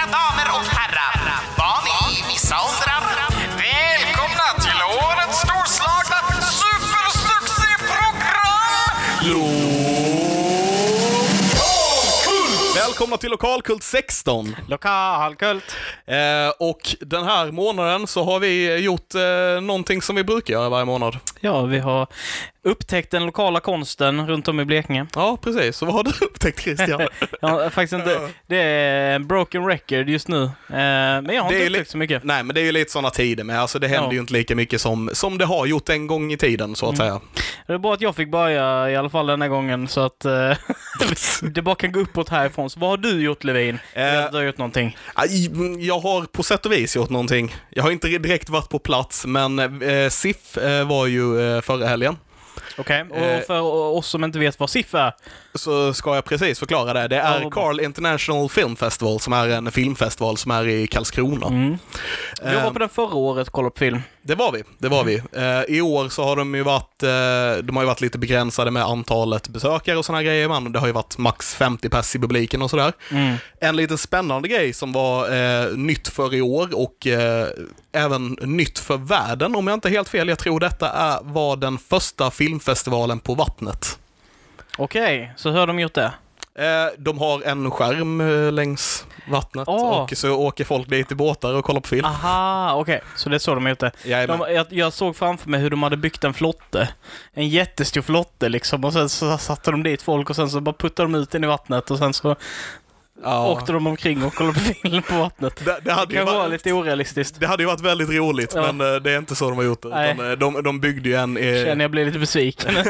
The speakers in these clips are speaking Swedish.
Mina damer och herrar, barn i vissa åldrar. Välkomna till årets storslagna supersuccéprogram! Välkomna till Lokalkult 16. Lokalkult. Eh, och den här månaden så har vi gjort eh, någonting som vi brukar göra varje månad. Ja, vi har upptäckt den lokala konsten runt om i Blekinge. Ja, precis. Så vad har du upptäckt Christian? Ja, faktiskt inte. Det är en broken record just nu. Eh, Men jag har Det inte li- upptäckt så mycket. Nej, men det är ju lite sådana tider med. Alltså det händer Ja. ju inte lika mycket som, som det har gjort en gång i tiden, så att säga. Det är bra att jag fick börja i alla fall den här gången så att eh, det bara kan gå uppåt härifrån. Så vad har du gjort Levin? Jag Eh, Du har gjort någonting. Mm, Jag har på sätt och vis gjort någonting. Jag har inte direkt varit på plats, men eh, SIF var ju förra helgen. Okej, eh, och för oss som inte vet vad SIF är. Så ska jag precis förklara det. Det är. Carl International Film Festival, som är en filmfestival som är i Karlskrona. Mm. Jag var Eh, på den förra året och kollade på film. Det var vi, det var vi. Eh, I år så har de ju varit, eh, de har ju varit lite begränsade med antalet besökare och sådana grejer, men det har ju varit max 50 pers i publiken och sådär. Mm. En liten spännande grej som var eh, nytt för i år och eh, även nytt för världen, om jag inte är helt fel, jag tror detta är, var den första filmfestivalen på vattnet. Okej, så hur har de gjort det? Eh, de har en skärm eh, längs vattnet Åh. och så åker folk dit i båtar och kollar på film. Aha, okej. Så det är så de har gjort det. De, jag, jag såg framför mig hur de hade byggt en flotte. En jättestor flotte liksom. Och sen så satte de dit folk och sen så bara puttade de ut den i vattnet och sen så Ja. åkte de omkring och kollade på film på vattnet. Det, det, hade Det ju kan vara varit, lite orealistiskt. det hade ju varit väldigt roligt, Ja. men eh, det är inte så de har gjort det. Utan, eh, de, de byggde ju en, eh, Känner jag blir lite besviken.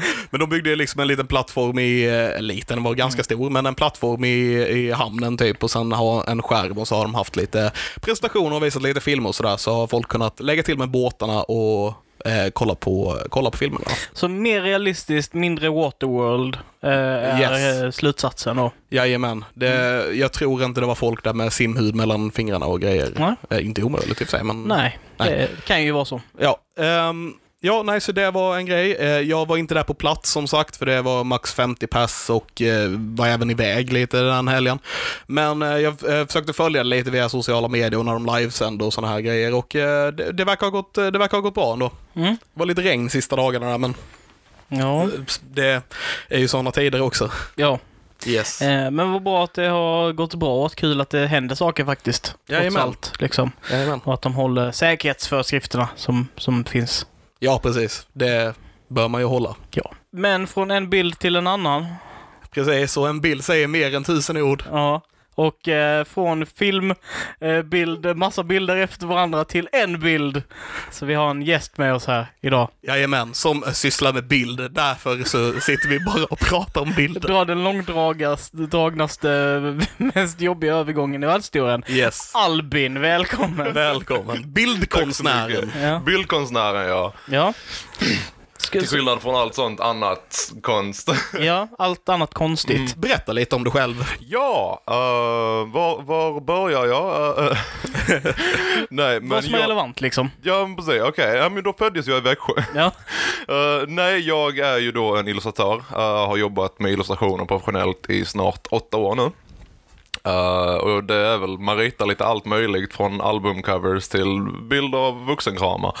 men de byggde ju liksom en liten plattform i, eh, liten, den var ganska Mm. stor, men en plattform i, i hamnen typ och sen ha en skärm och så har de haft lite presentationer och visat lite filmer och sådär, så har folk kunnat lägga till med båtarna och eh, kolla, på, kolla på filmerna. så mer realistiskt, mindre Waterworld eh, är Yes. eh, slutsatsen då. Jajamän, det, Mm. jag tror inte det var folk där med simhud mellan fingrarna och grejer. Eh, inte omöjligt i och för sig, men... Nej, Nej. det kan ju vara så. Ja, ehm, ja, nej, så det var en grej. Eh, jag var inte där på plats som sagt, för det var max 50 pass och eh, var även iväg lite den helgen. Men eh, jag försökte följa det lite via sociala medier och när de livesände och sådana här grejer och det, det, verkar ha gått, det verkar ha gått bra ändå. Mm. Det var lite regn sista dagarna där, men Ja, det är ju sådana tider också. ja. Yes. Eh, men vad bra att det har gått bra och kul att det händer saker faktiskt. Trots Jajamän. allt, liksom. Jajamän. Och att de håller säkerhetsföreskrifterna som, som finns. Ja, precis. Det bör man ju hålla. Ja. Men från en bild till en annan. Precis, och en bild säger mer än tusen ord. Ja. Och eh, från film, eh, bild, massa bilder efter varandra till en bild. Så vi har en gäst med oss här idag. Jajamän, som sysslar med bild. Därför så sitter vi bara och pratar om bilder. Dra den långdragnaste, mest jobbiga övergången i världshistorien. Yes. Albin, välkommen! Välkommen. Bildkonstnären. Ja. Bildkonstnären ja. Ja. Till skillnad från allt sånt annat konst. ja, allt annat konstigt. Berätta lite om dig själv. ja, eh, var, var börjar jag? Eh, nej, men Vad som är jag... relevant liksom. Ja, men precis. Okej, ja, men då föddes jag i Växjö. Ja. Eh, nej, jag är ju då en illustratör. Jag har jobbat med illustrationer professionellt i snart åtta år nu. Eh, och det är väl, man ritar lite allt möjligt från albumcovers till bilder av vuxenkramar.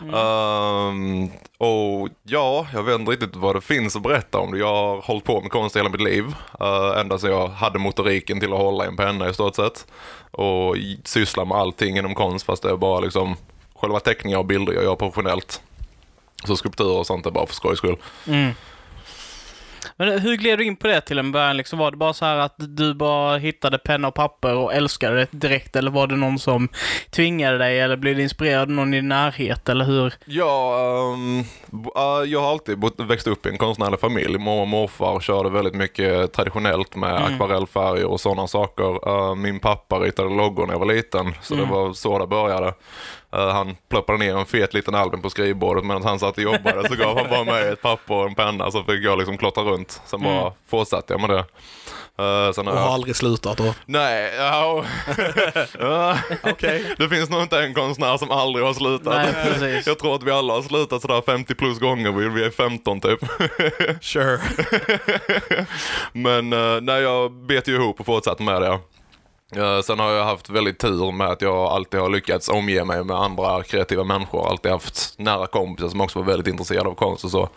Ehm, och ja, jag vet inte riktigt vad det finns att berätta om det. Jag har hållit på med konst hela mitt liv. Uh, ända sedan jag hade motoriken till att hålla en penna i stort sett. Och sysslar med allting inom konst fast det är bara liksom själva teckningar och bilder jag gör professionellt. Så skulpturer och sånt är bara för skojs skull. Mm. Men hur gled du in på det till en början? Liksom, var det bara så här att du bara hittade penna och papper och älskade det direkt? Eller var det någon som tvingade dig? Eller blev du inspirerad av någon i din närhet? Eller hur? Ja, b- eh, jag har alltid bott, växt upp i en konstnärlig familj. Mormor och morfar körde väldigt mycket traditionellt med Mm. akvarellfärger och sådana saker. Eh, min pappa ritade loggor när jag var liten, så Mm. det var så det började. Eh, han ploppade ner en fet liten album på skrivbordet medan han satt och jobbade så gav han bara mig ett papper och en penna så fick jag liksom klottra runt. Sen bara Mm. fortsatte jag med det. Eh, sen har Och har jag... aldrig slutat då. Nej, ja. Ja. Okej. Det finns nog inte en konstnär som aldrig har slutat. Nej. Jag tror att vi alla har slutat sådär 50 plus gånger, vi är 15 typ. Sure. Men eh, nej, jag bet ju ihop och fortsatte med det. Eh, Sen har jag haft väldigt tur med att jag alltid har lyckats omge mig med andra kreativa människor. Alltid haft nära kompisar som också var väldigt intresserade av konst och så.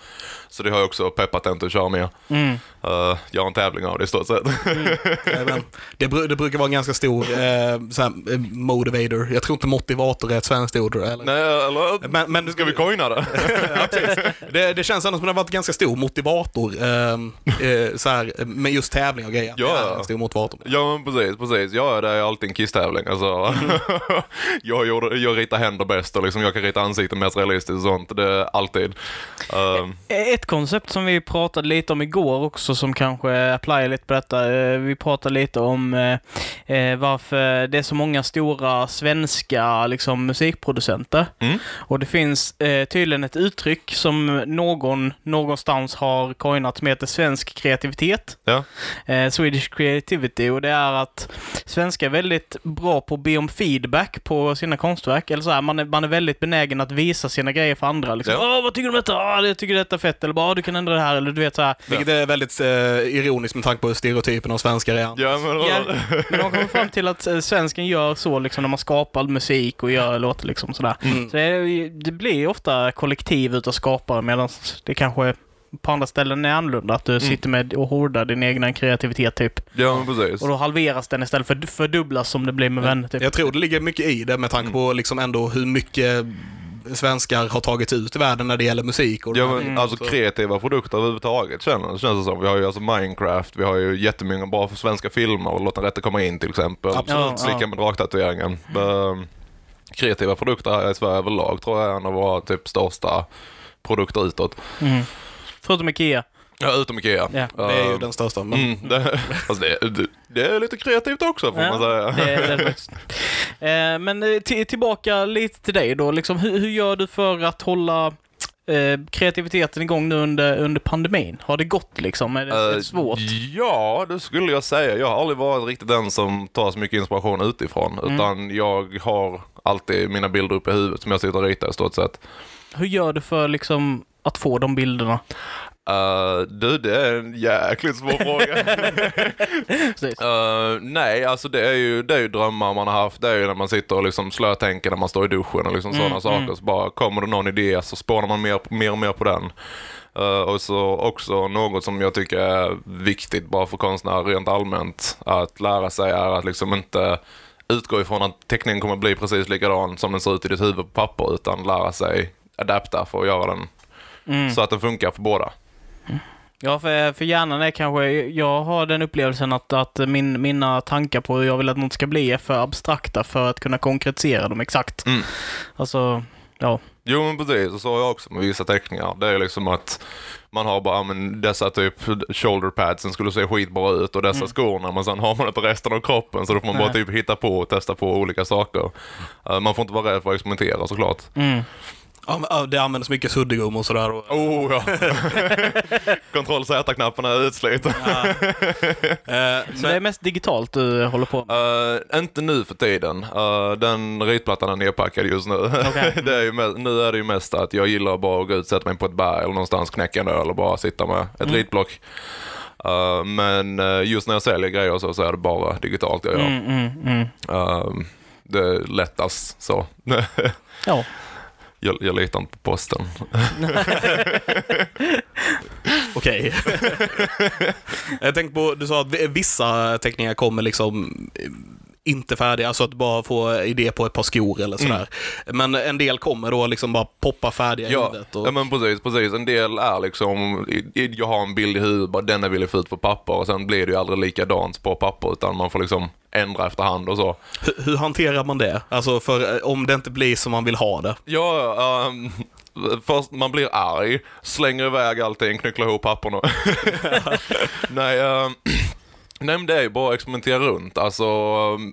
Så det har jag också peppat en till att köra mer. Mm. Uh, göra en tävling av det i stort sett. Även, det, det brukar vara en ganska stor eh, här, eh, motivator. Jag tror inte motivator är ett svenskt ord. Eller? Nej, eller? Men, men Ska vi coina det? ja, det, det känns ändå som att det har varit en ganska stor motivator. Eh, eh, så här, med just tävling och grejer. Ja, stor motivator. Ja men precis, precis. Ja, det är alltid en kisstävling. Alltså, jag, gjorde, jag ritar händer bäst och liksom, jag kan rita ansikten mest realistiskt och sånt. Det är alltid. Um, Ett koncept som vi pratade lite om igår också som kanske applyar lite på detta. eh, Vi pratade lite om eh, varför det är så många stora svenska liksom, musikproducenter. Mm. Och det finns tydligen ett uttryck som någon någonstans har coinat som heter svensk kreativitet. ja. Swedish Creativity och det är att svenskar är väldigt bra på att be om feedback på sina konstverk. Eller så här, man, är, man är väldigt benägen att visa sina grejer för andra. Liksom, Ja. Åh, vad tycker du om detta? Åh, jag tycker detta är fett. Eller bara, "Åh, du kan ändra det här. Eller du vet så här. Vilket är väldigt eh, ironiskt med tanke på stereotypen av svenskar är. Ja, men, Ja, men de kommer fram till att eh, svensken gör så liksom när man skapar musik och gör låtar liksom sådär. Mm. Så det, det blir ofta kollektiv utav skapare medan det kanske på andra ställen är annorlunda. Att du sitter med och hordar din egna kreativitet typ. ja, men precis. Och då halveras den istället för fördubblas som det blir med vänner typ. Jag tror det ligger mycket i det med tanke på liksom ändå hur mycket svenskar har tagit ut i världen när det gäller musik. Och Ja, men, grejerna. alltså Så- kreativa produkter överhuvudtaget känns det som. Vi har ju alltså Minecraft, vi har ju jättemånga bra för svenska filmer och Låt den rätte komma in till exempel. Absolut. Ja, Lika ja. med draktatueringen. Ehm, Kreativa produkter här i Sverige överlag tror jag är en av våra typ största produkter utåt. Mm. Förutom Ikea. Ja, utom Ikea. Ja. Det är ju Ehm, den största. Men, Mm, det, alltså det, det, det är lite kreativt också får Ja, man säga. Det, är det faktiskt. Eh, men till- tillbaka lite till dig då. Liksom, hur, hur gör du för att hålla eh, kreativiteten igång nu under, under pandemin? Har det gått liksom? Är det, är det Eh, svårt? Ja, det skulle jag säga. Jag har aldrig varit riktigt den som tar så mycket inspiration utifrån. Mm. Utan jag har alltid mina bilder uppe i huvudet som jag sitter och ritar i stort sett. Hur gör du för liksom, att få de bilderna? Uh, du, det är en jäkligt svår fråga. Eh, nej, alltså det är, ju, det är ju drömmar man har haft. Det är ju när man sitter och liksom slötänker när man står i duschen och liksom sådana saker. Så bara kommer det någon idé så spånar man mer, mer och mer på den. Eh, och så också något som jag tycker är viktigt bara för konstnärer rent allmänt att lära sig är att liksom inte utgå ifrån att teckningen kommer bli precis likadan som den ser ut i ditt huvud på papper utan lära sig adapta för att göra den Mm. så att den funkar för båda. Ja, för, för hjärnan är kanske... Jag har den upplevelsen att, att min, mina tankar på hur jag vill att något ska bli är för abstrakta för att kunna konkretisera dem exakt. Mm. Alltså, ja. Jo men precis, och så har jag också med vissa teckningar. Det är liksom att man har bara, men dessa typ shoulder padsen skulle se skitbra ut och dessa skorna men sen har man inte resten av kroppen så då får man bara Nej. typ hitta på och testa på olika saker. Eh, man får inte vara rädd för att experimentera såklart. Mm. Ja, men, ja, det används mycket suddgum och sådär. Och, Oh ja! Kontroll Z-knappen är utslit. eh, Så det är mest digitalt du håller på med? Eh, inte nu för tiden. Eh, den ritplattan är nedpackad just nu. Okej. det är ju mest, nu är det ju mest att jag gillar bara att gå ut, sätta mig på ett berg eller någonstans, knäcka en öl och bara sitta med ett Mm. ritblock. Men just när jag säljer grejer så, så är det bara digitalt jag gör. Mm, mm, mm. Det är lättast så. Ja. Jag, jag litar inte på posten. Okej. jag tänkte på, du sa att vi- vissa teckningar kommer liksom inte färdiga, alltså att bara få idé på ett par skor eller sådär. Men en del kommer då liksom bara poppa färdiga i Ja, huvudet. Och, ja men precis, precis. En del är liksom, i- i- jag har en bild i huvudet, bara denna vill jag få ut på papper och sen blir det ju aldrig likadant på papper utan man får liksom ändra efterhand och så. hur, hur hanterar man det? Alltså för eh, om det inte blir som man vill ha det. Ja, ehm, först man blir arg, slänger iväg allting, knycklar ihop papperna. nej, ehm, nej, men det är ju bara att experimentera runt. Alltså,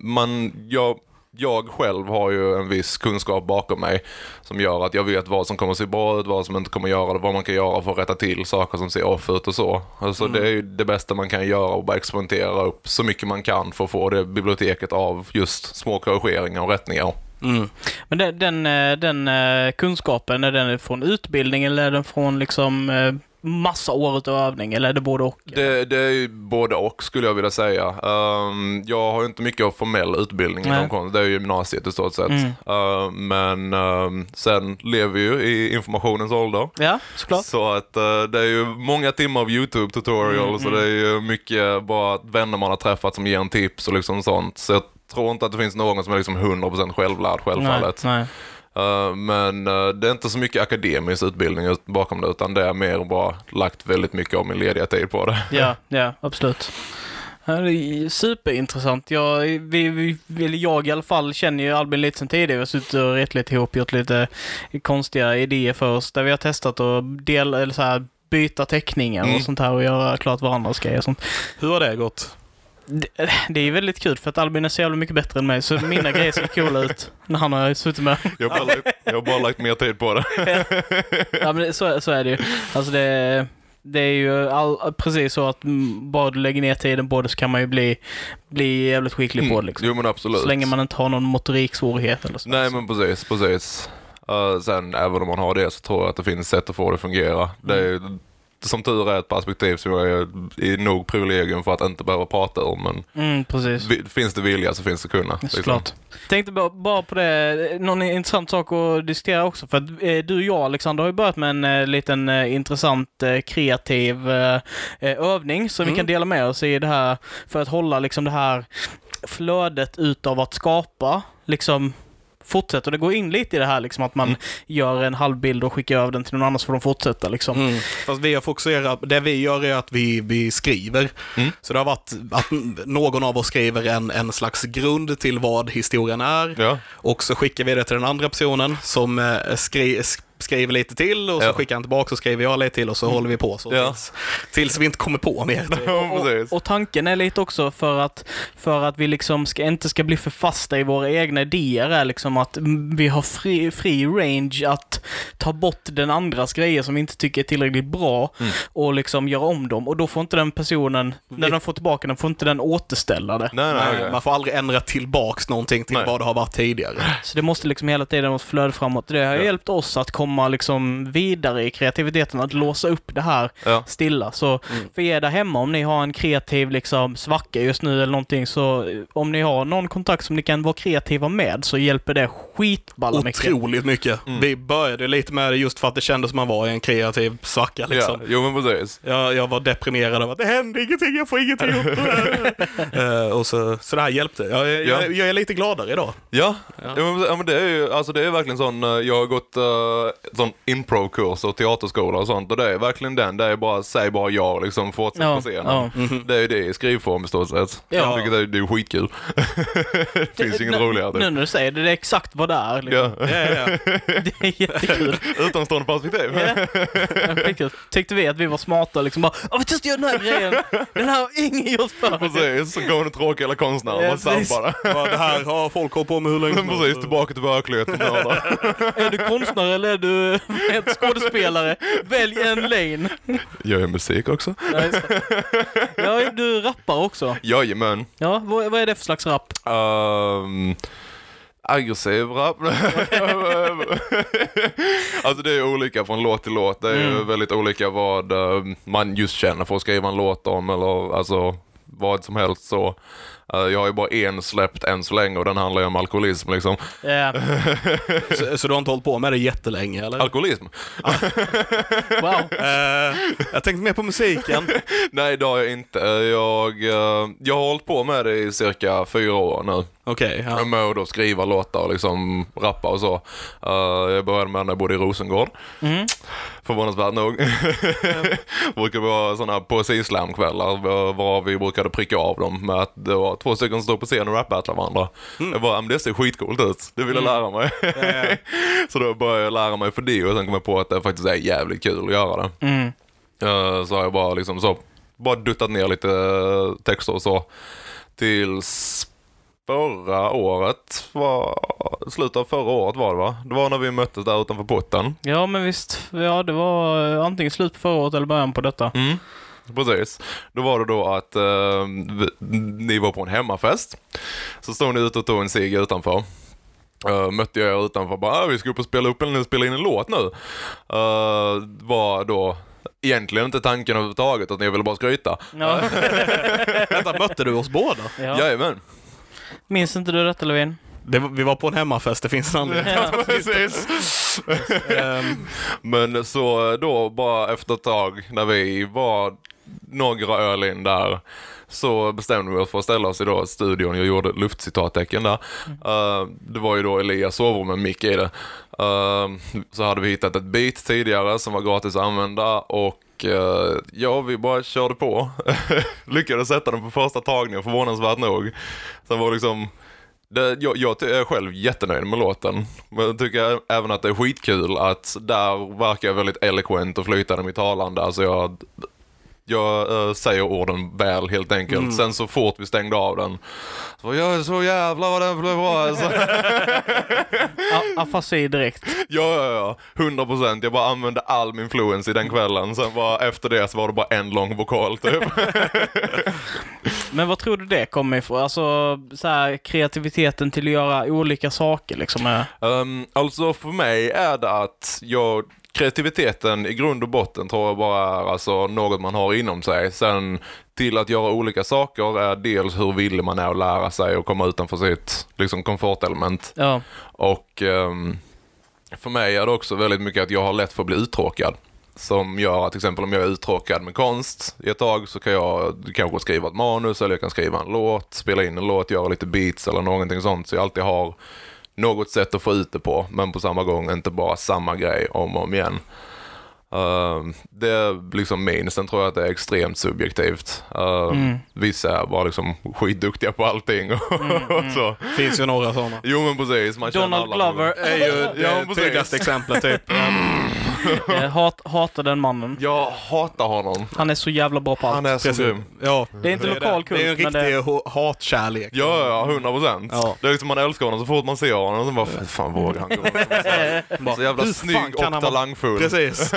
man, jag, jag själv har ju en viss kunskap bakom mig som gör att jag vet vad som kommer att se bra ut, vad som inte kommer att göra det, vad man kan göra för att rätta till saker som ser off ut och så. Alltså det är ju det bästa man kan göra och bara experimentera upp så mycket man kan för att få det biblioteket av just små korrigeringar och rättningar. Mm. Men den, den, eh, den eh, kunskapen, är den från utbildning eller är den från liksom eh, massa år utav övning, eller är det både och? Det, det är både och skulle jag vilja säga. Ehm, jag har inte mycket av formell utbildning Nej. inom konst. Det är ju gymnasiet i stort sett. Mm. Ehm, men ehm, sen lever vi ju i informationens ålder. Ja, såklart. Så att eh, det är ju många timmar av YouTube tutorials Mm, och det är ju mycket bara vänner man har träffat som ger en tips och liksom sånt. Så jag tror inte att det finns någon som är liksom 100% självlärd självfallet. Nej, nej. Eh, men eh, det är inte så mycket akademisk utbildning ut- bakom det utan det är mer bara lagt väldigt mycket av min lediga tid på det. Ja, ja, absolut. Ja, Det är superintressant. Jag, vi, vi, eller jag i alla fall känner ju Albin lite sen tidigare. Vi har suttit och rett lite ihop, gjort lite konstiga idéer först. Där vi har testat att dela, eller så här, byta teckningar Mm. och sånt här och göra klart varandras grejer och sånt. Hur har det gått? Det, det är väldigt kul för att Albin är så jävla mycket bättre än mig så mina grejer ser coola ut när han har suttit med. Jag har bara, lagt, jag har bara lagt mer tid på det. Ja, men så, så är det ju. Alltså det, det är ju all, precis så att mm, bara du lägger ner tiden på det så kan man ju bli, bli jävligt skicklig på det. Liksom. Jo men absolut. Så länge man inte har någon motoriksvårighet eller så. Nej men precis, precis. Uh, sen även om man har det så tror jag att det finns sätt att få det att fungera. Det är som tur är ett perspektiv som jag är i nog privilegium för att inte behöva prata om. Men Mm, precis. vi- finns det vilja så finns det kunna. liksom. Tänkte bara, bara på det, någon intressant sak att diskutera också. För att eh, du och jag, Alexander, har ju börjat med en eh, liten eh, intressant kreativ övning som vi Mm. kan dela med oss i det här för att hålla liksom det här flödet utav att skapa liksom fortsätter. Det går in lite i det här liksom att man gör en halvbild och skickar över den till någon annan så får de fortsätta liksom. Mm. Fast vi har fokuserat, det vi gör är att vi, vi skriver. Mm. Så det har varit att någon av oss skriver en, en slags grund till vad historien är. Ja, Och så skickar vi det till den andra personen som eh, skri, sk- skriver lite till och så Ja. skickar han tillbaka och skriver jag lite till och så håller vi på så Ja. tills, tills vi inte kommer på mer. precis. Och tanken är lite också för att, för att vi liksom ska, inte ska bli för fasta i våra egna idéer är liksom att mm, vi har fri, fri range att ta bort den andras grejer som vi inte tycker är tillräckligt bra Mm. och liksom göra om dem. Och då får inte den personen, när den får tillbaka den, får inte den återställa det. Nej, nej, Nej. Man får aldrig ändra tillbaks någonting till Nej. vad det har varit tidigare. Så det måste liksom hela tiden vara flöde framåt. Det har Ja. hjälpt oss att komma liksom vidare i kreativiteten, att låsa upp det här Ja. stilla. Så för er där hemma, om ni har en kreativ liksom svacka just nu eller någonting, så eh, om ni har någon kontakt som ni kan vara kreativa med så hjälper det skitballa mycket. Otroligt mycket. Vi började lite med det just för att det kändes som man var i en kreativ svacka. Liksom. Ja, jo men precis. Jag, jag var deprimerad av att det hände ingenting, jag får ingenting gjort. uh, och så, så det här hjälpte. Jag, jag, Ja. jag, jag är lite gladare idag. Ja, Ja. ja. men, ja men det är ju alltså det är verkligen sån, eh, jag har gått uh, sån impro-kurs och teaterskola och sånt och det är verkligen den, det är bara, säg bara ja liksom, fortsätt Ja, på scenen. ja. Det är ju det i skrivform i stort sett. Ja. Vilket är, det är skitkul. det finns inget roligare. Nu när du säger det, det är exakt vad det är. Liksom. Ja. Ja, ja, ja. Det är jättekul. Utomstående perspektiv. Ja. Tyckte vi att vi var smarta liksom bara "Ja, vi testar göra den här grejen. Den här har ingen gjort förr. Precis, så kommer den tråkiga eller konstnären Ja, och sabbar det. Det här har folk hållit på med hur länge som helst. precis, tillbaka till verkligheten. Är du konstnär eller är du ett skådespelare? Välj en lane. Gör jag musik också? Ja, du rappar också. Jajamän. Ja, vad, vad är det för slags rap? Um, aggressiv rap. alltså det är olika från låt till låt. Det är Mm. väldigt olika vad eh, man just känner för att skriva en låt om eller alltså vad som helst så. Eh, jag har ju bara en släppt än så länge och den handlar ju om alkoholism liksom. Ja, Så, så du har inte hållit på med det jättelänge eller? Alkoholism? wow. Eh, jag tänkte mer på musiken. Nej det har jag inte. Eh, Jag, jag har hållit på med det i cirka fyra år nu. Okej, är ja. med och skriva låtar och liksom rappa och så. Eh, jag började med när jag bodde i Rosengård. Mm. Förvånansvärt nog. brukar vara sådana poesislamkvällar var vi brukade pricka av dem med att det var två stycken som stod på scen och rap-battlade varandra. Jag bara, men det ser skitcoolt ut. Det vill jag lära mig. så då började jag lära mig för det och sen kom jag på att det faktiskt är jävligt kul att göra det. Mm. Eh, Så har jag bara liksom så, bara duttat ner lite eh, texter och så. Tills förra året var, slutet av förra året var det va? Det var när vi möttes där utanför porten. Ja, men visst. Ja, det var eh, antingen slut på förra året eller början på detta. Mm. Precis. Då var det då att eh, vi- ni var på en hemmafest. Så stod ni ute och tog en cigg utanför. Uh, mötte jag er utanför bara, ah, vi ska upp och spela, upp, eller spela in en låt nu. Uh, var då egentligen inte tanken överhuvudtaget, utan jag ville bara skryta. Ja. Vänta, mötte du oss båda? ja. Jajamän. Minns inte du detta Levin? Det, vi var på en hemmafest, det finns en anledning. Ja. Precis. Ehm, Men så då bara efter ett tag när vi var några öl in där så bestämde vi oss för att ställa oss i då studion. Jag gjorde luftcitattecken där. Eh, det var ju då Elias sovrum med mick i det. Eh, så hade vi hittat ett beat tidigare som var gratis att använda och eh, ja, vi bara körde på. Lyckades sätta den på första tagningen förvånansvärt nog. Sen var det liksom det, jag, jag är själv jättenöjd med låten. Men jag tycker även att det är skitkul att där verkar jag väldigt eloquent och flytande i mitt talande. Alltså jag, jag eh, säger orden väl helt enkelt. Sen så fort vi stängde av den så jag är så jävla vad den blev bra alltså. Afasi direkt. Ja, ja, ja. 100 procent. Jag bara använde all min fluency den kvällen. Sen bara efter det så var det bara en lång vokal typ. Men vad tror du det kommer ifrån? Alltså, så här, kreativiteten till att göra olika saker liksom. Um, alltså för mig är det att jag, kreativiteten i grund och botten tror jag bara är alltså något man har inom sig. Sen till att göra olika saker är dels hur villig man är att lära sig och komma utanför sitt liksom, komfortelement. Ja. Och ehm, för mig är det också väldigt mycket att jag har lätt för att bli uttråkad. Som gör att till exempel om jag är uttråkad med konst i ett tag så kan jag kanske skriva ett manus eller jag kan skriva en låt, spela in en låt, göra lite beats eller någonting sånt. Så jag alltid har något sätt att få ut det på, men på samma gång inte bara samma grej om och om igen. Ehm, det är liksom min, sen tror jag att det är extremt subjektivt. Ehm, Vissa är bara liksom skitduktiga på allting och, och så. finns ju några sådana. Jo men precis, man Donald Glover. är ju Ja, det precis. tydligaste exemplet typ. Eh, hat, hatar den mannen. Jag hatar honom. Han är så jävla bra på allt. Han är så Precis. grym. Ja, Det är inte lokal det. Det är en kult, men riktig det- ho- hatkärlek. Ja, ja, hundra procent. Ja. Det är liksom man älskar honom så fort man ser honom. Och så bara, "Fy fan vågar han gå runt Bara, Så jävla hur fan snygg kan och han vara- talangfull. Precis.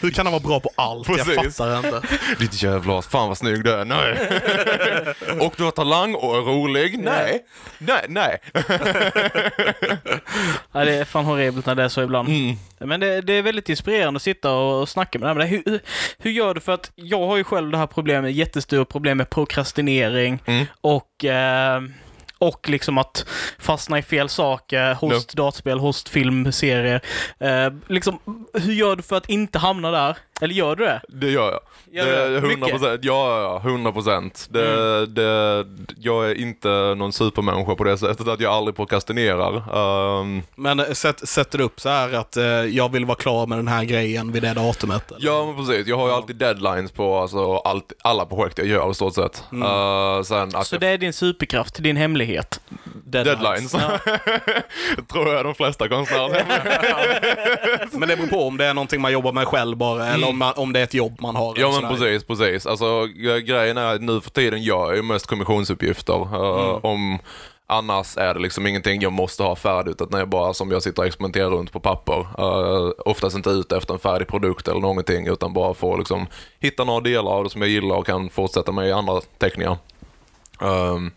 Hur kan han vara bra på allt? Precis. Jag fattar inte. Ditt jävla as, fan vad snygg du är. Nej. och du har talang och är rolig. Nej. Nej, nej. Ja, det är fan horribelt när det är så ibland. Mm. Men det, det är väldigt inspirerande att sitta och, snacka med. Men hur, hur- gör du för att jag har ju själv det här problemet, jättestort problem med prokrastinering Mm. och eh, och liksom att fastna i fel saker hos dataspel, hos film, serier. Eh, liksom, hur gör du för att inte hamna där? Eller gör du det? Det gör jag. Gör det du är det? 100 Mycket? procent. Ja, ja, 100 procent. Det, det, jag är inte någon supermänniska på det sättet att jag aldrig prokrastinerar. Um, Men eh, sätt, sätter du upp så här att eh, jag vill vara klar med den här grejen vid det datumet? eller? Ja, men precis. Jag har ju alltid deadlines på alltså, allt, alla projekt jag gör i stort sett. Uh, sen att Så jag, det är din superkraft, din hemlighet? deadlines. tror jag de flesta konstnärer. Men det beror på om det är någonting man jobbar med själv bara, eller om, man, om det är ett jobb man har. Ja men precis, precis. Alltså grejen är att nu för tiden gör jag ju mest kommissionsuppgifter. Uh, Om Annars är det liksom ingenting jag måste ha färdigt, utan jag bara som jag sitter och experimenterar runt på papper. Uh, oftast inte ute efter en färdig produkt eller någonting, utan bara få liksom hitta några delar av det som jag gillar och kan fortsätta med i andra teckningar. Um,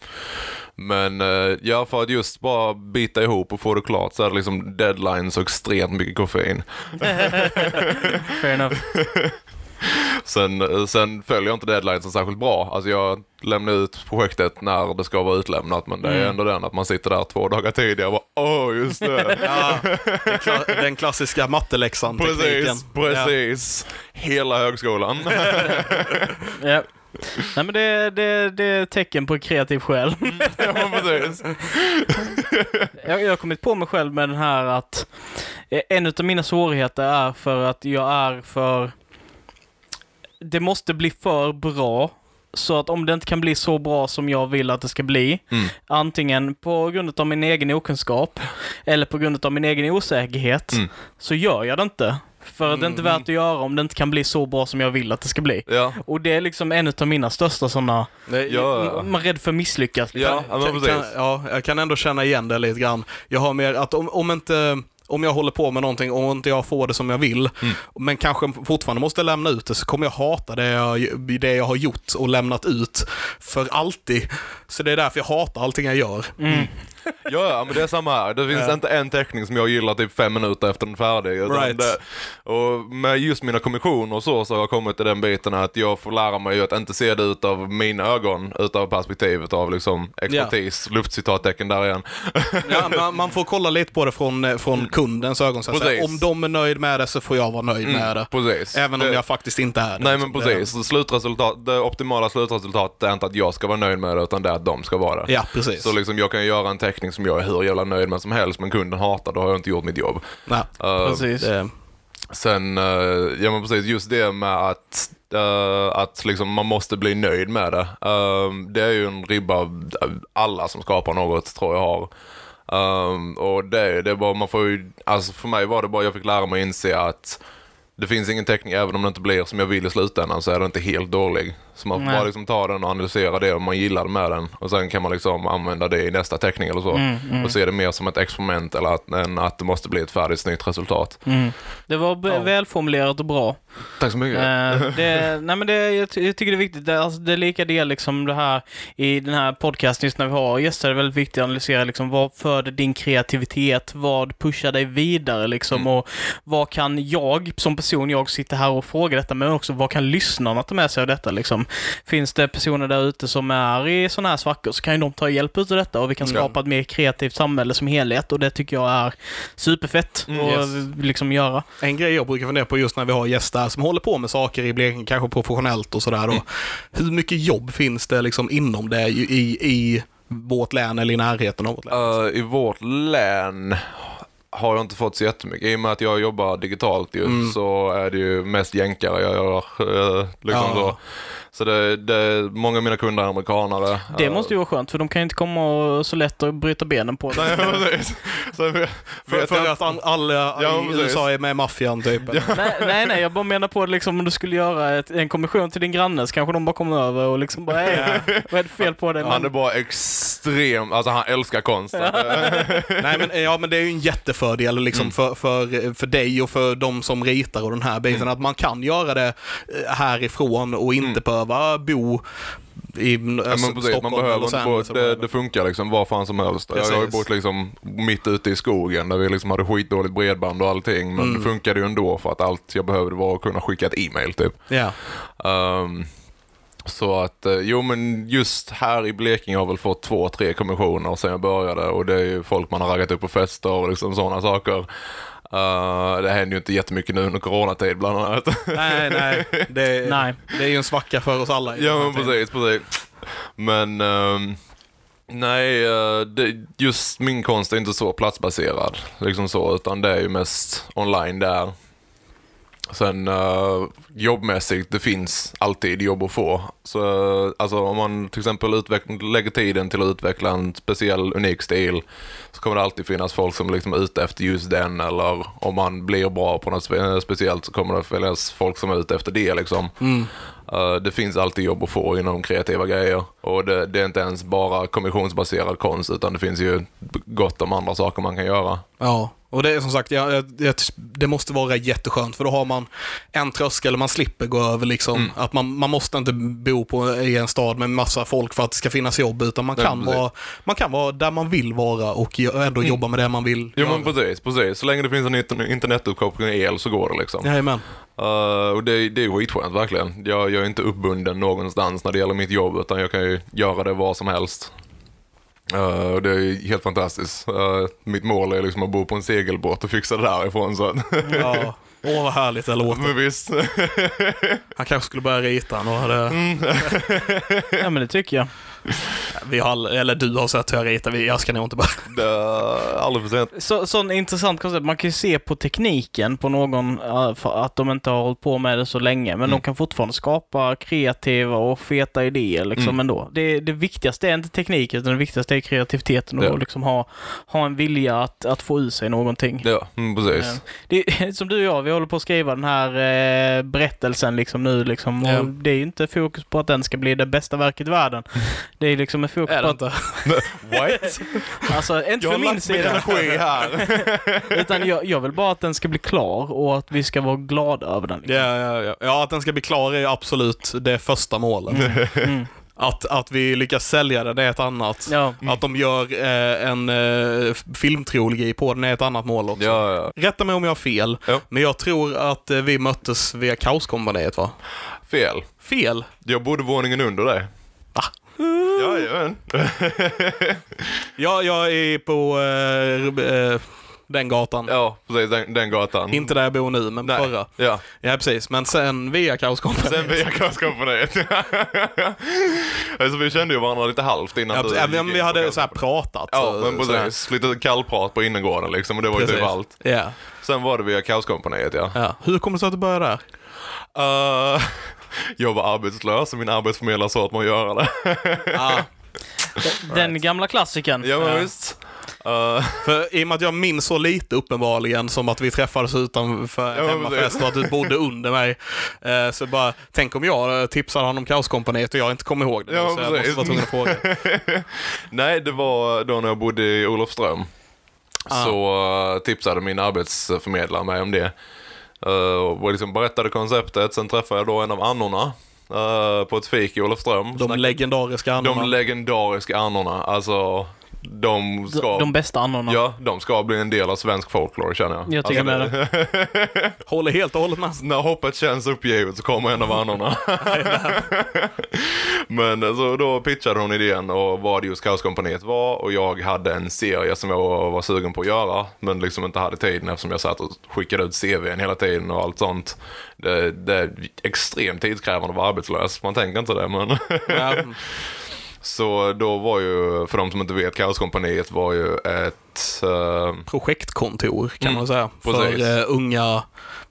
men eh, ja, för att just bara bita ihop och få det klart så är det liksom deadlines och extremt mycket koffein. Fair enough. Sen, eh, sen följer jag inte deadlinesen särskilt bra. Alltså jag lämnar ut projektet när det ska vara utlämnat, men det är ändå den att man sitter där två dagar tidigare och bara åh, just det. Ja, den, kla- den klassiska matteläxan tekniken. precis, precis. Hela högskolan. Ja. Nej men det, det, det är tecken på kreativ själ. ja, precis. Jag, jag har kommit på mig själv med den här att eh, en av mina svårigheter är för att jag är för... Det måste bli för bra. Så att om det inte kan bli så bra som jag vill att det ska bli, Mm. antingen på grund av min egen okunskap eller på grund av min egen osäkerhet, Mm. så gör jag det inte. För att det är inte värt att göra om det inte kan bli så bra som jag vill att det ska bli. Ja, Och det är liksom en av mina största sådana... Ja. Man är rädd för misslyckas. liksom. Ja, men kan, precis. kan, ja, jag kan ändå känna igen det lite grann. Jag har mer att om, om inte om jag håller på med någonting och inte jag får det som jag vill, Mm. men kanske fortfarande måste lämna ut det, så kommer jag hata det jag, det jag har gjort och lämnat ut för alltid. Så det är därför jag hatar allting jag gör. Mm. Ja, men det är samma här. Det finns Ja. inte en teckning som jag gillar typ fem minuter efter den är färdig. Right. Det, och med just mina kommissioner och så, så har jag kommit till den biten att jag får lära mig att inte se det utav mina ögon, utav perspektivet av liksom expertis, luftcitattecken där igen. Ja, man, man får kolla lite på det från, eh, från kundens ögon. Så att säga. Mm. Om de är nöjd med det så får jag vara nöjd med det. Precis. Även om Det- jag faktiskt inte är det. Nej liksom. men precis, slutresultat, det optimala slutresultatet är inte att jag ska vara nöjd med det utan det är att de ska vara det. Det, ja, precis. Så liksom jag kan göra en teckning som jag är hur jävla nöjd med som helst men kunden hatar, då har jag inte gjort mitt jobb. Nej, Uh, Precis. det, Sen, eh, ja men precis, just det med att, eh, att liksom man måste bli nöjd med det. Eh, det är ju en ribba alla som skapar något tror jag har. Um, och det, det är bara, man får ju, alltså för mig var det bara, jag fick lära mig inse att det finns ingen teckning, även om det inte blir som jag vill i slutändan så är den inte helt dålig. Så man får Nej. bara liksom ta den och analysera det om man gillar med den. Och sen kan man liksom använda det i nästa teckning eller så. Mm, Och se det mer som ett experiment eller att, än att det måste bli ett färdigt snyggt resultat. Mm. Det var Ja. välformulerat och bra. Tack så mycket. Eh, det, nej men det, jag, ty- jag tycker det är viktigt. Det, alltså, det är lika del liksom det här i den här podcasten just när vi har gäster. Det är väldigt viktigt att analysera liksom vad föder din kreativitet? Vad pushar dig vidare liksom? Mm. Och vad kan jag som person, jag sitter här och frågar detta, men också vad kan lyssnarna ta med sig av detta liksom? Finns det personer där ute som är i sådana här svackor så kan ju de ta hjälp ut av detta och vi kan skapa ett mer kreativt samhälle som helhet och det tycker jag är superfett Mm, att yes. liksom göra. en grej jag brukar fundera på just när vi har gäster som håller på med saker i Blekinge, kanske professionellt och sådär. Mm. Hur mycket jobb finns det liksom inom det i, i, i vårt län eller i närheten av vårt län? Eh, I vårt län har jag inte fått så jättemycket. I och med att jag jobbar digitalt ju, Mm. så är det ju mest jänkare jag gör. eh, liksom Ja. så så det, det, många av mina kunder är amerikanare. Det måste ju vara skönt, för de kan ju inte komma och så lätt att bryta benen på Nej, det. precis. Så vet- För, för jag- att all- alla Ja, i. USA är med i maffian typ. nej, nej, nej, jag bara menar på liksom om du skulle göra ett, en kommission till din granne så kanske de bara kommer över och liksom bara hej, vad är det fel på dig? Han är bara extrem, alltså han älskar konst. Nej men, ja, men det är ju en jättefördel liksom, Mm. för, för, för dig och för de som ritar och den här biten. Mm. Att man kan göra det eh, härifrån och inte behöva bo i Ja, men precis, man Stockholm behöver inte bo, Angeles. det, det funkar liksom var fan som helst. Jag har ju Precis. bott liksom mitt ute i skogen där vi liksom hade skitdåligt bredband och allting. Men Mm. det funkade ju ändå för att allt jag behövde var att kunna skicka ett e-mail typ. Ja. Ehm, så att, eh, jo men just här i Blekinge har jag väl fått två, tre kommissioner sedan jag började och det är ju folk man har raggat upp på fester och liksom sådana saker. Eh, det händer ju inte jättemycket nu under coronatid bland annat. Nej, nej. Det, Nej. det är ju en svacka för oss alla. ja men precis, precis. Men ehm, nej, eh, det, just min konst är inte så platsbaserad liksom så, utan det är ju mest online där. Sen uh, jobbmässigt, det finns alltid jobb att få. Så eh, alltså om man till exempel utveck- lägger tiden till att utveckla en speciell unik stil så kommer det alltid finnas folk som liksom är ute efter just den eller om man blir bra på något spe- speciellt så kommer det finnas folk som är ute efter det liksom. Eh, det finns alltid jobb att få inom kreativa grejer och det, det är inte ens bara kommissionsbaserad konst utan det finns ju gott om andra saker man kan göra. Ja, och det är som sagt, jag, jag, det måste vara jätteskönt för då har man en tröskel man slipper gå över liksom. Mm. Att man, man måste inte bo på, i en stad med massa folk för att det ska finnas jobb utan man kan, vara, man kan vara där man vill vara och ändå jobba med det man vill Jo göra. men precis, precis. Så länge det finns en inter- internetuppkoppling och el så går det liksom. Jajamän. Eh, och det, det är skitskönt verkligen. Jag, jag är inte uppbunden någonstans när det gäller mitt jobb utan jag kan ju göra det var som helst. Och det är helt fantastiskt. Eh, mitt mål är liksom att bo på en segelbåt och fixa det därifrån. Så. Ja. Åh, vad härligt det låter. Men visst. Han kanske skulle börja rita. Hade, Mm. ja, men det tycker jag. vi har, all- eller du har sett hur jag ritar, vi- jag ska nog inte är aldrig för sent. Så, sån intressant koncept. Man kan ju se på tekniken på någon att de inte har hållit på med det så länge, men Mm. de kan fortfarande skapa kreativa och feta idéer liksom Mm. ändå. Det, det viktigaste är inte tekniken, utan det viktigaste är kreativiteten och Ja. liksom ha, ha en vilja att, att få ur sig någonting. Ja, mm, precis. Eh, Det är, som du och jag, vi håller på att skriva den här eh, berättelsen liksom nu liksom. Och Ja. Det är ju inte fokus på att den ska bli det bästa verket i världen. Det är liksom ett fokus Är på inte? What? alltså inte Jag har för min lagt min sida. energi här. Utan jag, jag vill bara att den ska bli klar och att vi ska vara glada över den. Liksom. Ja, ja, ja. ja, att den ska bli klar är absolut det första målet. Mm. Att, att vi lyckas sälja det, det är ett annat. Ja. Att de gör eh, en eh, filmtrilogi på den är ett annat mål också. Ja, ja. Rätta mig om jag har fel, Ja. men jag tror att eh, vi möttes via Kaoskompaniet va? Fel. Fel? Jag bodde våningen under dig. Va? Jajamän. Ja, jag är på eh, eh, den gatan. Ja, precis. Den, den gatan. Inte där jag bor nu, men Nej. förra. Ja, Ja, precis. Men sen via Kaoskompaniet. sen via Kaoskompaniet. alltså vi kände ju varandra lite halvt innan Ja, du ja, men vi hade så här pratat. Ja, så- men precis. Lite kallprat på innergården liksom och det var ju typ allt. Ja. Sen var det via Kaoskompaniet ja. ja. Hur kommer det sig att du började där? Uh, jag var arbetslös och min arbetsförmedlare sa att man gör det. Ah, Den gamla klassikern. ja men visst. Uh, för i och med att jag minns så lite uppenbarligen som att vi träffades utanför Ja, hemmafest och att du bodde under mig. Eh, så bara, tänk om jag eh, tipsade honom om Kaoskompaniet och jag inte kommer ihåg det. Ja, så jag precis. måste vara tvungen att fråga. nej, det var då när jag bodde i Olofström. Ah. Så uh, tipsade min arbetsförmedlare mig om det. Uh, och liksom berättade konceptet. Sen träffade jag då en av annorna uh, på ett fik i Olofström. De legendariska annorna. De legendariska annorna. Alltså, de ska... De, de bästa annorna. Ja, de ska bli en del av svensk folklore känner jag. Jag tycker alltså, med Håller helt och hållet med. När hoppet känns uppgivet så kommer en av annorna. Men eh, så då pitchade hon idén och vad just Kaoskompaniet var och jag hade en serie som jag var, var sugen på att göra men liksom inte hade tiden eftersom jag satt och skickade ut CVn hela tiden och allt sånt. Det, det är extremt tidskrävande att vara arbetslös, man tänker inte det men Ja, Så då var ju, för de som inte vet, Kaoskompaniet var ju ett eh, projektkontor kan Mm, man säga. precis. För eh, unga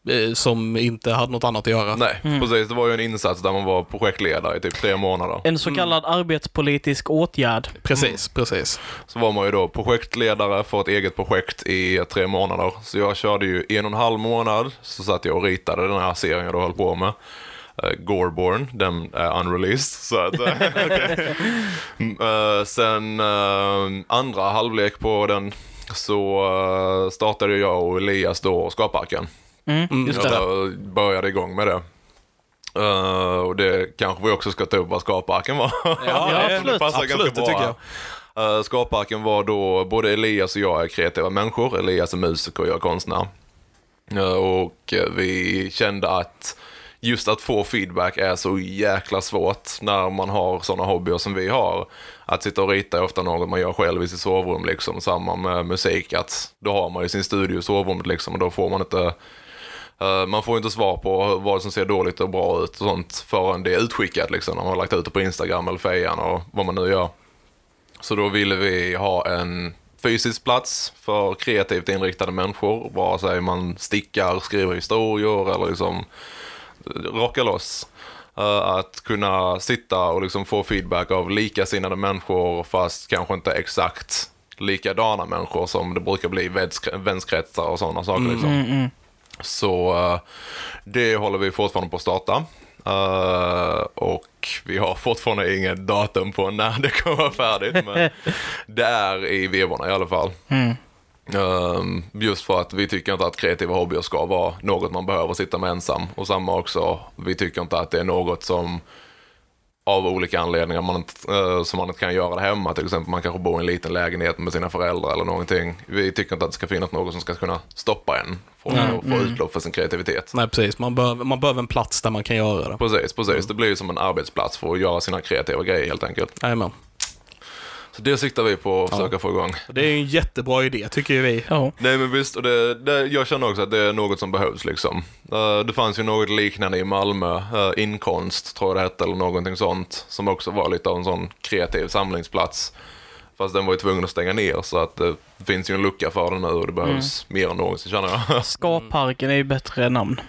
eh, som inte hade något annat att göra. Nej, precis. Det var ju en insats där man var projektledare i typ tre månader. En så kallad arbetspolitisk åtgärd. Precis, precis. Så var man ju då projektledare för ett eget projekt i tre månader. Så jag körde ju en och en halv månad, så satt jag och ritade den här serien jag då höll på med. Uh, Goreborn, den är unreleased. Så att, eh, Mm, eh, sen eh, andra halvlek på den så eh, startade jag och Elias då Skaparken. Mm, just det. Jag började igång med det. Eh, och det kanske vi också ska ta upp vad Skaparken var. Ja, Ja, eh, absolut. det passar Absolut, ganska bra. Uh, Skaparken var då, både Elias och jag är kreativa människor. Elias är musiker och jag är konstnär. Eh, och eh, vi kände att just att få feedback är så jäkla svårt när man har sådana hobbyer som vi har. Att sitta och rita är ofta något man gör själv i sitt sovrum liksom. Samma med musik, att då har man ju sin studio i sovrummet liksom och då får man inte eh, man får inte svar på vad som ser dåligt och bra ut och sånt förrän det är utskickat liksom. När man har lagt ut det på Instagram eller Fejan och vad man nu gör. Så då ville vi ha en fysisk plats för kreativt inriktade människor. Vare sig man stickar, skriver historier eller liksom rockar loss. Eh, att kunna sitta och liksom få feedback av likasinnade människor fast kanske inte exakt likadana människor som det brukar bli i vänskre- vänskretser och sådana saker. Liksom. Så eh, det håller vi fortfarande på att starta. Eh, och vi har fortfarande inget datum på när det kommer vara färdigt. Men det är i vevorna i alla fall. Ehm, just för att vi tycker inte att kreativa hobbyer ska vara något man behöver sitta med ensam. Och samma också, vi tycker inte att det är något som av olika anledningar man inte, eh, som man inte kan göra det hemma. Till exempel man kanske bor i en liten lägenhet med sina föräldrar eller någonting. Vi tycker inte att det ska finnas något som ska kunna stoppa en från att få utlopp för sin kreativitet. Nej, precis. Man behöver, man behöver en plats där man kan göra det. Precis, precis. Det blir ju som en arbetsplats för att göra sina kreativa grejer helt enkelt. Jajamän. Så det siktar vi på att försöka få igång. Det är ju en jättebra idé, tycker ju vi. Ja. Nej men visst, och det, det, jag känner också att det är något som behövs liksom. Eh, det fanns ju något liknande i Malmö, uh, Inkonst tror jag det hette eller någonting sånt. Som också var lite av en sån kreativ samlingsplats. Fast den var ju tvungen att stänga ner så att det finns ju en lucka för den nu och det behövs mer än någonsin känner jag. Skaparken är ju bättre namn.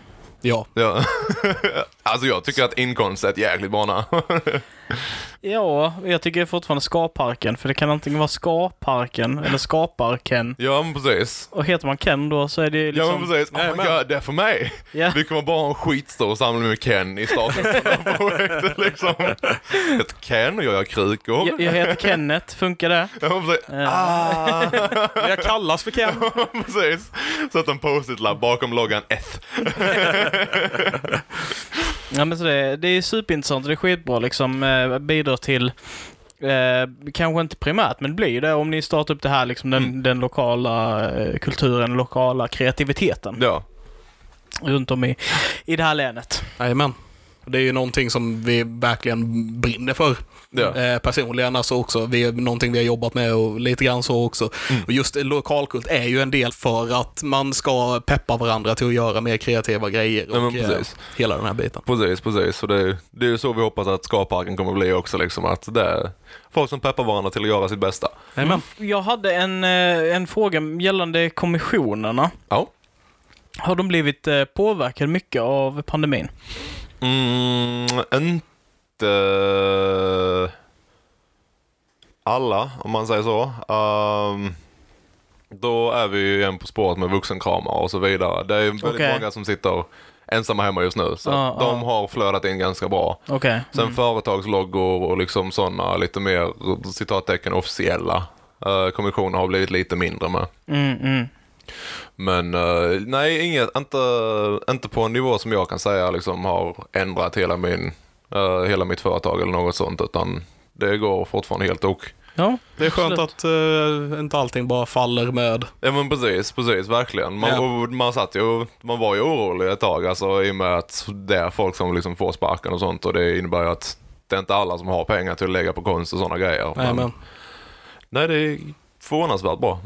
Ja. ja. alltså jag tycker att Inkonst är ett jäkligt bra namn. Ja, jag tycker fortfarande Skaparken, för det kan antingen vara Skaparken eller Skaparken. ja men precis. Och heter man Ken då så är det liksom... Ja men precis, oh my god, det är för mig. Ja. Vi kommer bara ha en skitstor samling med Ken i starten projektet liksom. Ett Ken och jag gör krukor. Jag, jag heter Kenneth, funkar det? Ja, men precis. Ja. Ah, jag kallas för Ken. precis. Sätt en post-it-lapp bakom loggan F. Ja, men så det, det är superintressant och det är skitbra liksom. Eh, bidrar till Eh, kanske inte primärt, men det blir det om ni startar upp det här, liksom den, Mm. den lokala eh, kulturen, lokala kreativiteten Ja, runt om i, i det här länet. Jajamän. Det är ju någonting som vi verkligen brinner för. Ja. Eh, personligen alltså också. Vi är någonting vi har jobbat med och lite grann så också. Mm. Och just lokalkult är ju en del för att man ska peppa varandra till att göra mer kreativa grejer Ja, men och eh, precis. hela den här biten. Precis, precis. Och det, det är ju så vi hoppas att Skaparken kommer bli också. Liksom, att det är folk som peppar varandra till att göra sitt bästa. Jajamän. Jag hade en, eh, en fråga gällande kommissionerna. Ja. Har de blivit eh, påverkade mycket av pandemin? Mm, inte alla, om man säger så. Ehm, då är vi ju igen på spåret med vuxenkramar och så vidare. Det är väldigt Okej. många som sitter ensamma hemma just nu. Så att de har flödat in ganska bra. Okej. Sen företagsloggor och liksom sådana lite mer citattecken officiella uh, kommissioner har blivit lite mindre med. Mm, mm. Men eh, nej, inget, inte, inte på en nivå som jag kan säga liksom har ändrat hela, min, eh, hela mitt företag eller något sånt. Utan det går fortfarande helt ok. Ja, Det är skönt absolut. att eh, inte allting bara faller med. Ja men precis, precis, verkligen. Man, Ja. man, satt ju, man var ju orolig ett tag alltså, i och med att det är folk som liksom får sparken och sånt. Och det innebär ju att det är inte alla som har pengar till att lägga på konst och sådana grejer. Men, Jajamän. nej, det är förvånansvärt bra.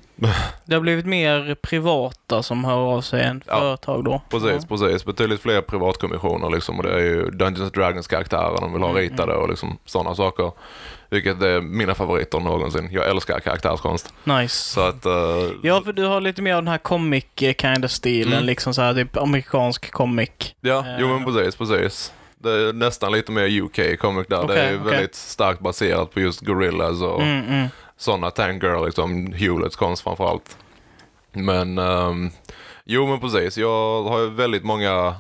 Det har blivit mer privata som hör av sig än Ja, företag då. Precis, precis. Betydligt fler privatkommissioner liksom. Och det är ju Dungeons Dragons karaktärer de vill ha ritade och liksom sådana saker. Vilket är mina favoriter någonsin. Jag älskar karaktärskonst. Ja. Nice. Så att... eh, Ja, för du har lite mer av den här comic eh, kind of stilen, Mm. liksom så här typ amerikansk comic. ja, Eh. jo men precis, precis. Det är nästan lite mer UK comic där. det Okej, är okej. väldigt starkt baserat på just Gorillas och Mm, mm. Sådana Tangirl, liksom Hewletts konst framförallt. Men, ehm, jo men precis. Jag har ju väldigt många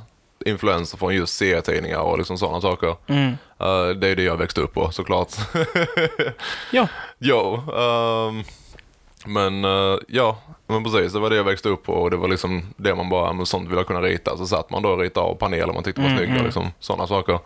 influenser från just serietidningar och liksom sådana saker. Mm. Eh, det är det jag växte upp på såklart. Ja. jo, ehm, men eh, ja, men precis. Det var det jag växte upp på och det var liksom det man bara, men sånt vill jag kunna rita. Så satt man då och ritade av paneler man tyckte var Mm, snygga, mm. liksom sådana saker.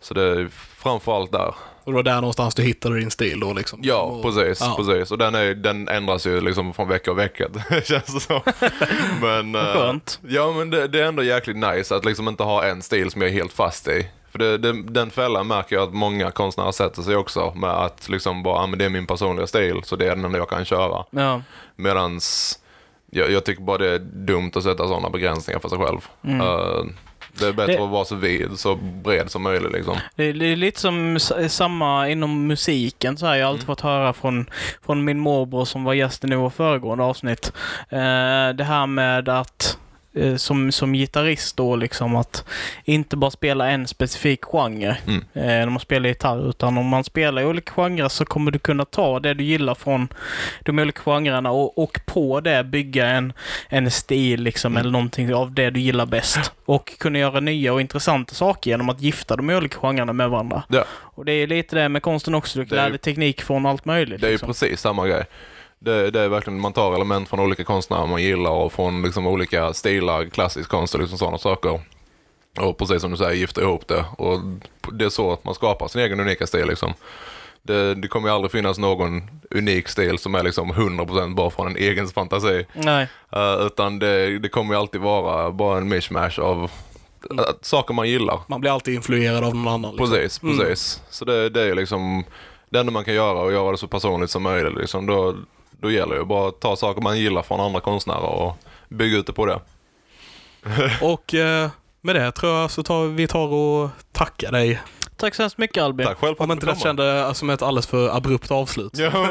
Så det är framförallt där. Och det var där någonstans du hittade din stil då liksom. Ja, och, precis. ja. precis. Och den, är, den ändras ju liksom från vecka och vecka, känns det som. Men, eh, skönt. Ja, men det, det är ändå jäkligt nice att liksom inte ha en stil som jag är helt fast i. För det, det, den fällan märker jag att många konstnärer sätter sig också med att liksom bara, ah, men det är min personliga stil, så det är den enda jag kan köra. Ja. Medans jag, jag tycker bara det är dumt att sätta sådana begränsningar för sig själv. Mm. Eh, det är bättre Det- att vara så vid, så bred som möjligt liksom. Det är, det är lite som samma inom musiken så här. Jag har alltid Mm. fått höra från, från min morbror som var gästen i vår föregående avsnitt. Eh, det här med att som, som gitarrist då liksom att inte bara spela en specifik genre Mm. eh, när man spelar gitarr utan om man spelar i olika genrer så kommer du kunna ta det du gillar från de olika genrerna och, och på det bygga en, en stil liksom Mm. eller någonting av det du gillar bäst. Och kunna göra nya och intressanta saker genom att gifta de olika genrerna med varandra. Ja. Och det är lite det med konsten också. Du lär ju- dig teknik från allt möjligt. Det är ju liksom. precis samma grej. Det, det är verkligen, man tar element från olika konstnärer man gillar och från liksom olika stilar, klassisk konst och liksom sådana saker. Och precis som du säger, gifta ihop det. Och det är så att man skapar sin egen unika stil liksom. Det, det kommer ju aldrig finnas någon unik stil som är liksom 100% bara från en egen fantasi. Nej. Eh, utan det, det kommer ju alltid vara bara en mishmash av uh, saker man gillar. Man blir alltid influerad av någon annan. Liksom. Precis, Mm. precis. Så det, det är liksom det enda man kan göra och göra det så personligt som möjligt. Liksom. Då, då gäller det ju bara att ta saker man gillar från andra konstnärer och bygga ut det på det. Och eh, med det tror jag så tar vi tar och tackar dig. Tack så hemskt mycket Albin. Tack själv för Om att inte det kom. kände som ett alldeles för abrupt avslut. Ja.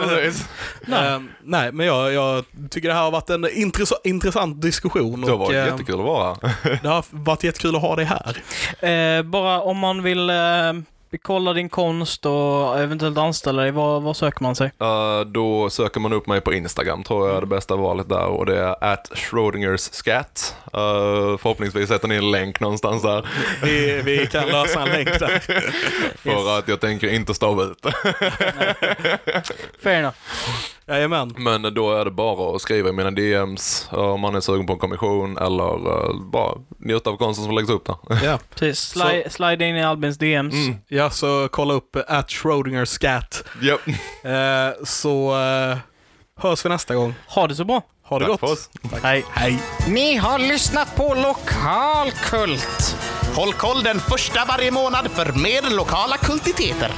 Nej. Eh, nej, men jag, jag tycker det här har varit en intress- intressant diskussion. Det har och, varit eh, jättekul att vara. Det har varit jättekul att ha dig här. Eh, bara om man vill eh, kolla din konst och eventuellt anställa dig, var, var söker man sig? Eh, då söker man upp mig på Instagram tror jag är det bästa valet där och det är at Schrodingers scat. Uh, förhoppningsvis sätter ni en länk någonstans där. Vi, vi kan lösa en länk där. För att jag tänker inte stava ut det. Fair enough. Jajamän. Men då är det bara att skriva i mina DMs om man är sugen på en kommission eller eh, bara njuta av konsten som läggs upp där. Ja. Precis. Slide, slide in i Albins DMs. Mm. ja, så kolla upp at Schrödinger scat. Japp. Eh, så eh, hörs vi nästa gång. Ha det så bra. Ha det Tack för gott. oss. Hej. Hej. Ni har lyssnat på Lokalkult. Håll koll den första varje månad för mer lokala kultiteter.